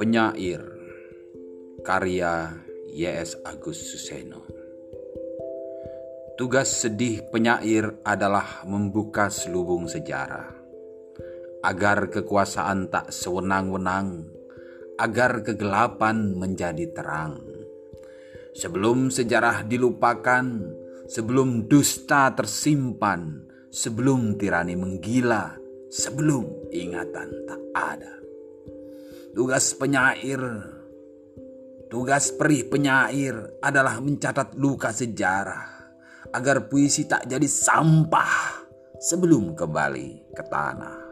Penyair Karya Y.S. Agus Suseno. Tugas sedih penyair adalah membuka selubung sejarah. Agar kekuasaan tak sewenang-wenang Agar kegelapan menjadi terang. Sebelum sejarah dilupakan Sebelum dusta tersimpan Sebelum tirani menggila Sebelum ingatan tak ada Tugas penyair, tugas perih penyair adalah mencatat luka sejarah agar puisi tak jadi sampah sebelum kembali ke tanah.